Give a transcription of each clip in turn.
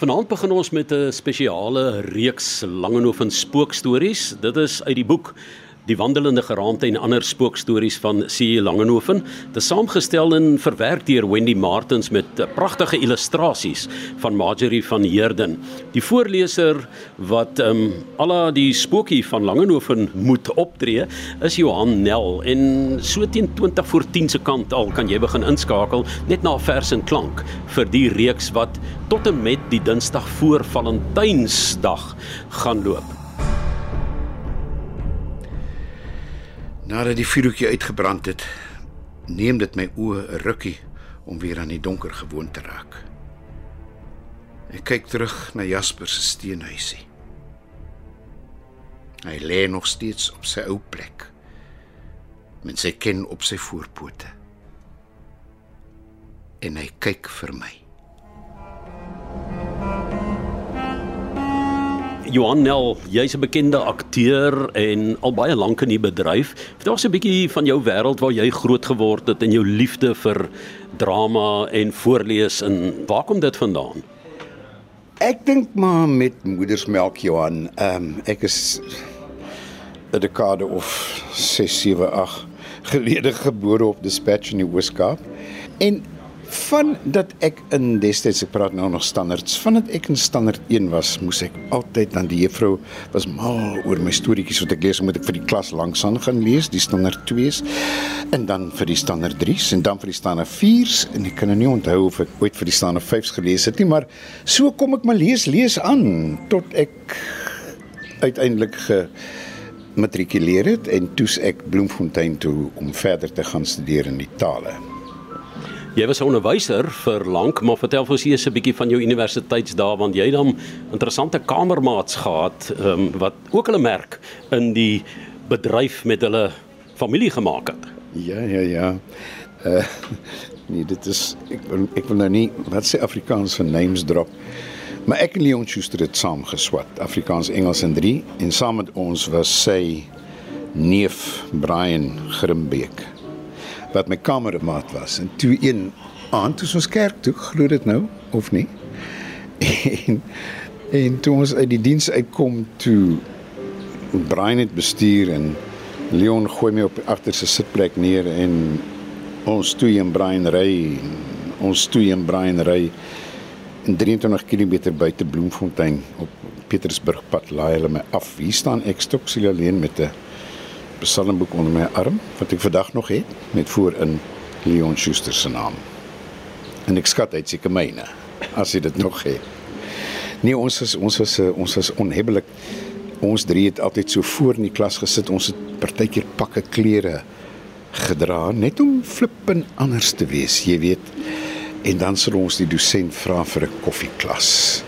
Vanaand begin ons met 'n spesiale reeks Langehoven spookstories. Dit is uit die boek Die wandelende geraamte en ander spookstories van C.E. Langehoven. Dit is saamgestel en verwerk deur Wendy Martins met pragtige illustrasies van Marjorie van Heerden. Die voorleser wat ehm um, alla die spookie van Langehoven moet optree is Johan Nel en so teen 20 voor 10 se kant al kan jy begin inskakel net na vers en klank vir die reeks wat tot en met die Dinsdag voor Valentynsdag gaan loop. Nadat die vuurtjie uitgebrand het, neem dit my oë 'n rukkie om weer aan die donker gewoon te raak. Ek kyk terug na Jasper se steenhuisie. Hy lê nog steeds op sy ou plek met sy kin op sy voorpote. En hy kyk vir my. Johan Nel, jy's 'n bekende akteur en al baie lank in die bedryf. Vertel ons 'n bietjie van jou wêreld waar jy groot geword het en jou liefde vir drama en voorlees en waar kom dit vandaan? Ek dink maar met moedersmelk Johan. Ehm um, ek is 'n dekade of 6, 7, 8 gelede gebore op Dispatch in die Weskaap. En van dat ek in destyds ek praat nou nog standaards van dat ek in standaard 1 was moes ek altyd dan die juffrou was mal oor my storieetjies wat ek lees moet ek vir die klas langs aan gaan lees die standaard 2s en dan vir die standaard 3s en dan vir die standaard 4s en ek kan nou nie onthou of ek ooit vir die standaard 5s gelees het nie maar so kom ek maar lees lees aan tot ek uiteindelik ge matrikuleer het en toes ek Bloemfontein toe om verder te gaan studeer in die tale. Jy was 'n onderwyser vir lank, maar vertel vir ons eers 'n bietjie van jou universiteitsdae want jy het dan interessante kamermaats gehad um, wat ook hulle merk in die bedryf met hulle familie gemaak het. Ja, ja, ja. Uh nee, dit is ek wil ek wil nou nie wat sê Afrikaans vir names drop. Maar ek en Leon Schuster het saam geswat, Afrikaans, Engels en 3 en saam met ons was sy neef Brian Grimbeek wat my kamermaat was. En toe een aand toe ons kerk toe, glo dit nou of nie? En en toe ons uit die diens uitkom toe Brian het bestuur en Leon gooi my op agter sy sitplek neer en ons toe en Brian ry ons toe en Brian ry in 23 km buite Bloemfontein op Pietersburgpad laai hulle my af. Hier staan ek stoksel alleen met 'n psalmboek onder my arm wat ek vandag nog het met voorin Leon Schuster se naam. En ek skat uit seker myne as jy dit nog het. Nee, ons is ons is ons is onhebbelik. Ons drie het altyd so voor in die klas gesit. Ons het partykeer pakke klere gedra net om flippin anders te wees, jy weet. En dan sou ons die dosent vra vir 'n koffieklas.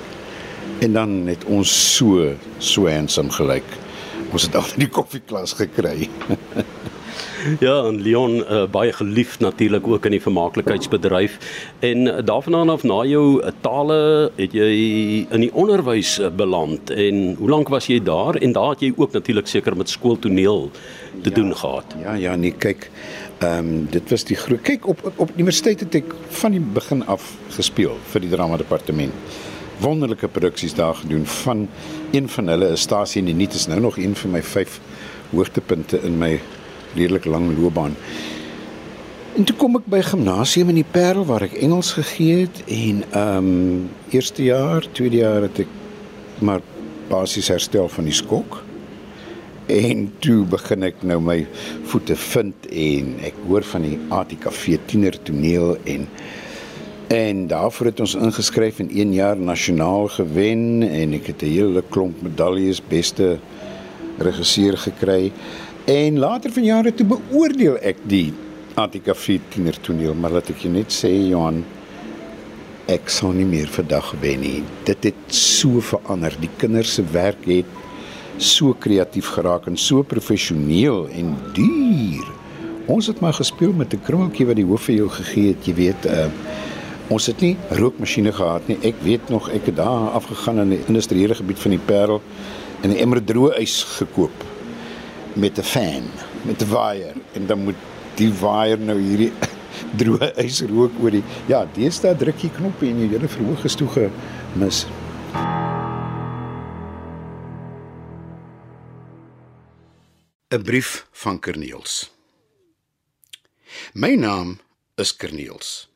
En dan het ons so so handsome gelyk ons het al in die koffieklas gekry. ja, en Leon uh, baie geliefd natuurlik ook in die vermaaklikheidsbedryf. En uh, daarvan af na jou uh, tale het jy in die onderwys beland. En hoe lank was jy daar? En daar het jy ook natuurlik seker met skooltoneel te ja, doen gehad. Ja, ja, nee, kyk, ehm um, dit was die groot kyk op op, op universiteit het ek van die begin af gespeel vir die drama departement wonderlike produksies daar gedoen van een van hulle 'n stasie in die nuut is nou nog een van my vyf hoogtepunte in my redelik lang loopbaan. En toe kom ek by gimnasium in die Parel waar ek Engels gegee het en ehm um, eerste jaar, tweede jaar het ek maar basies herstel van die skok. En toe begin ek nou my voete vind en ek hoor van die ATKV tiener toneel en En daarvoor het ons ingeskryf en 1 jaar nasionaal gewen en ek het 'n hele klomp medaljes beste regisseur gekry. En later van jare toe beoordeel ek die ATKV tienertoneel, maar laat ek jou net sê Johan, ek sou nie meer vandag wen nie. Dit het so verander. Die kinders se werk het so kreatief geraak en so professioneel en duur. Ons het maar gespeel met 'n krummeltjie wat die hoof vir jou gegee het, jy weet, uh Ons het nie rookmasjiene gehad nie. Ek weet nog ek het daar afgegaan in die industriële gebied van die Parel en 'n emmer droë ys gekoop met 'n fan, met 'n waier en dan moet die waier nou hierdie droë ys rook oor die ja, deesdae druk jy knoppie en jy hele verhoog is toe gemis. Thank you 'n brief van Kerneels. My naam is Kerneels.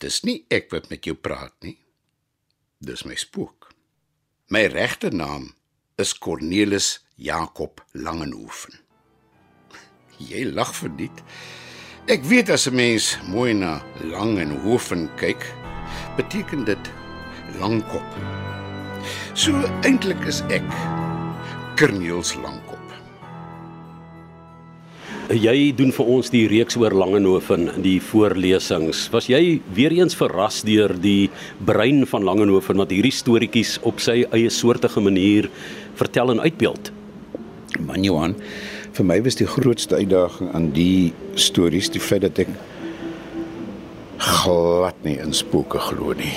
Dis nie ek wat met jou praat nie. Dis my spook. My regte naam is Cornelis Jakob Langenhoven. Jy lag verdiet. Ek weet as 'n mens mooi na Langenhoven kyk, beteken dit langkop. So eintlik is ek Kerniels Langkop. Jy doen vir ons die reeks oor Langehoven, die voorlesings. Was jy weer eens verras deur die brein van Langehoven wat hierdie storieetjies op sy eie soortige manier vertel en uitbeeld? Man Johan, vir my was die grootste uitdaging aan die stories die feit dat ek glad nie in spooke glo nie.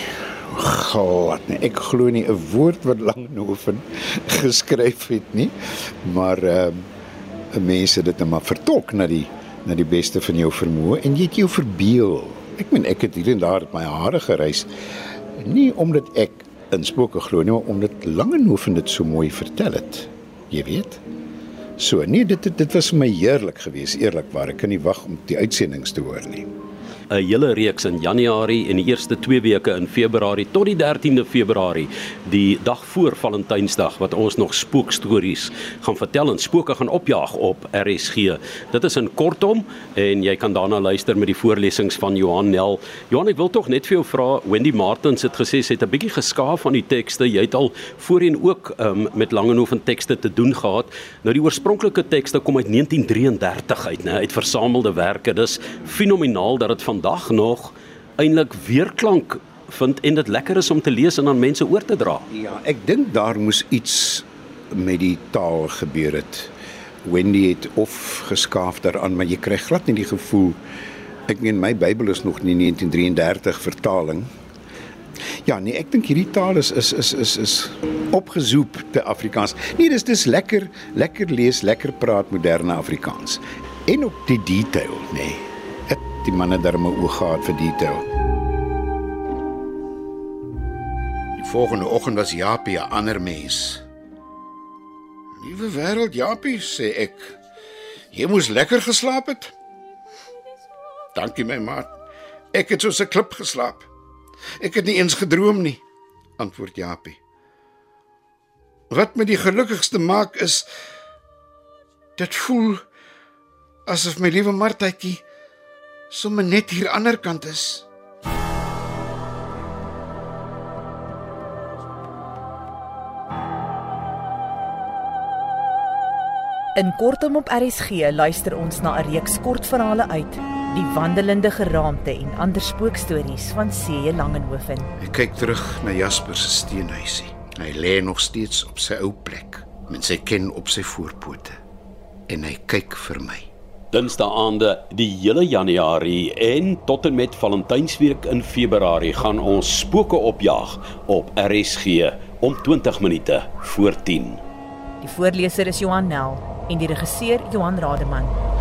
Glad nie. Ek glo nie 'n woord wat Langehoven geskryf het nie. Maar ehm uh, mense dit net maar vertolk na die na die beste van jou vermoë en jy het jou verbeel. Ek meen ek het hier en daar my hare gereis nie omdat ek in spooke glo nie, maar omdat Langehoven dit so mooi vertel het. Jy weet. So nee, dit dit was vir my heerlik geweest, eerlikwaar. Ek kan nie wag om die uitsendings te hoor nie. 'n hele reeks in Januarie en die eerste 2 weke in Februarie tot die 13de Februarie, die dag voor Valentynsdag wat ons nog spookstories gaan vertel en spooke gaan opjaag op RSG. Dit is in kortom en jy kan daarna luister met die voorlesings van Johan Nel. Johan, ek wil tog net vir jou vra, Wendy Martins het gesê sy het 'n bietjie geskaaf van die tekste. Jy het al voorheen ook um, met Langehoven tekste te doen gehad. Nou die oorspronklike tekste kom uit 1933 uit, né, uit versamelde werke. Dis fenomenaal dat dit van vandag nog eintlik weerklank vind en dit lekker is om te lees en aan mense oor te dra. Ja, ek dink daar moes iets met die taal gebeur het. Wendy het of geskaaf daaraan, maar jy kry glad nie die gevoel ek meen my Bybel is nog nie 1933 vertaling. Ja, nee, ek dink hierdie taal is is is is is opgezoop te Afrikaans. Nee, dis dis lekker, lekker lees, lekker praat moderne Afrikaans. En ook die detail, nê. Nee die manne darme oog gehad vir detail. Die volgende oggend was Japie 'n ander mens. "Liewe wêreld, Japie," sê ek. "Jy moes lekker geslaap het." "Dankie my maat. Ek het soos 'n klip geslaap. Ek het nie eens gedroom nie," antwoord Japie. "Wat my die gelukkigste maak is dit voel asof my liewe Martjie sommer net hier ander kant is. In kortom op RSG luister ons na 'n reeks kortverhale uit Die wandelende geraamte en ander spookstories van C.J. Langehoven. Ek kyk terug na Jasper se steenhuisie. Hy lê nog steeds op sy ou plek met sy ken op sy voorpote en hy kyk vir my. Dinsdae aande die hele Januarie en tot en met Valentynsweek in Februarie gaan ons spooke opjaag op RSG om 20 minute voor 10. Die voorleser is Johan Nel en die regisseur Johan Rademan.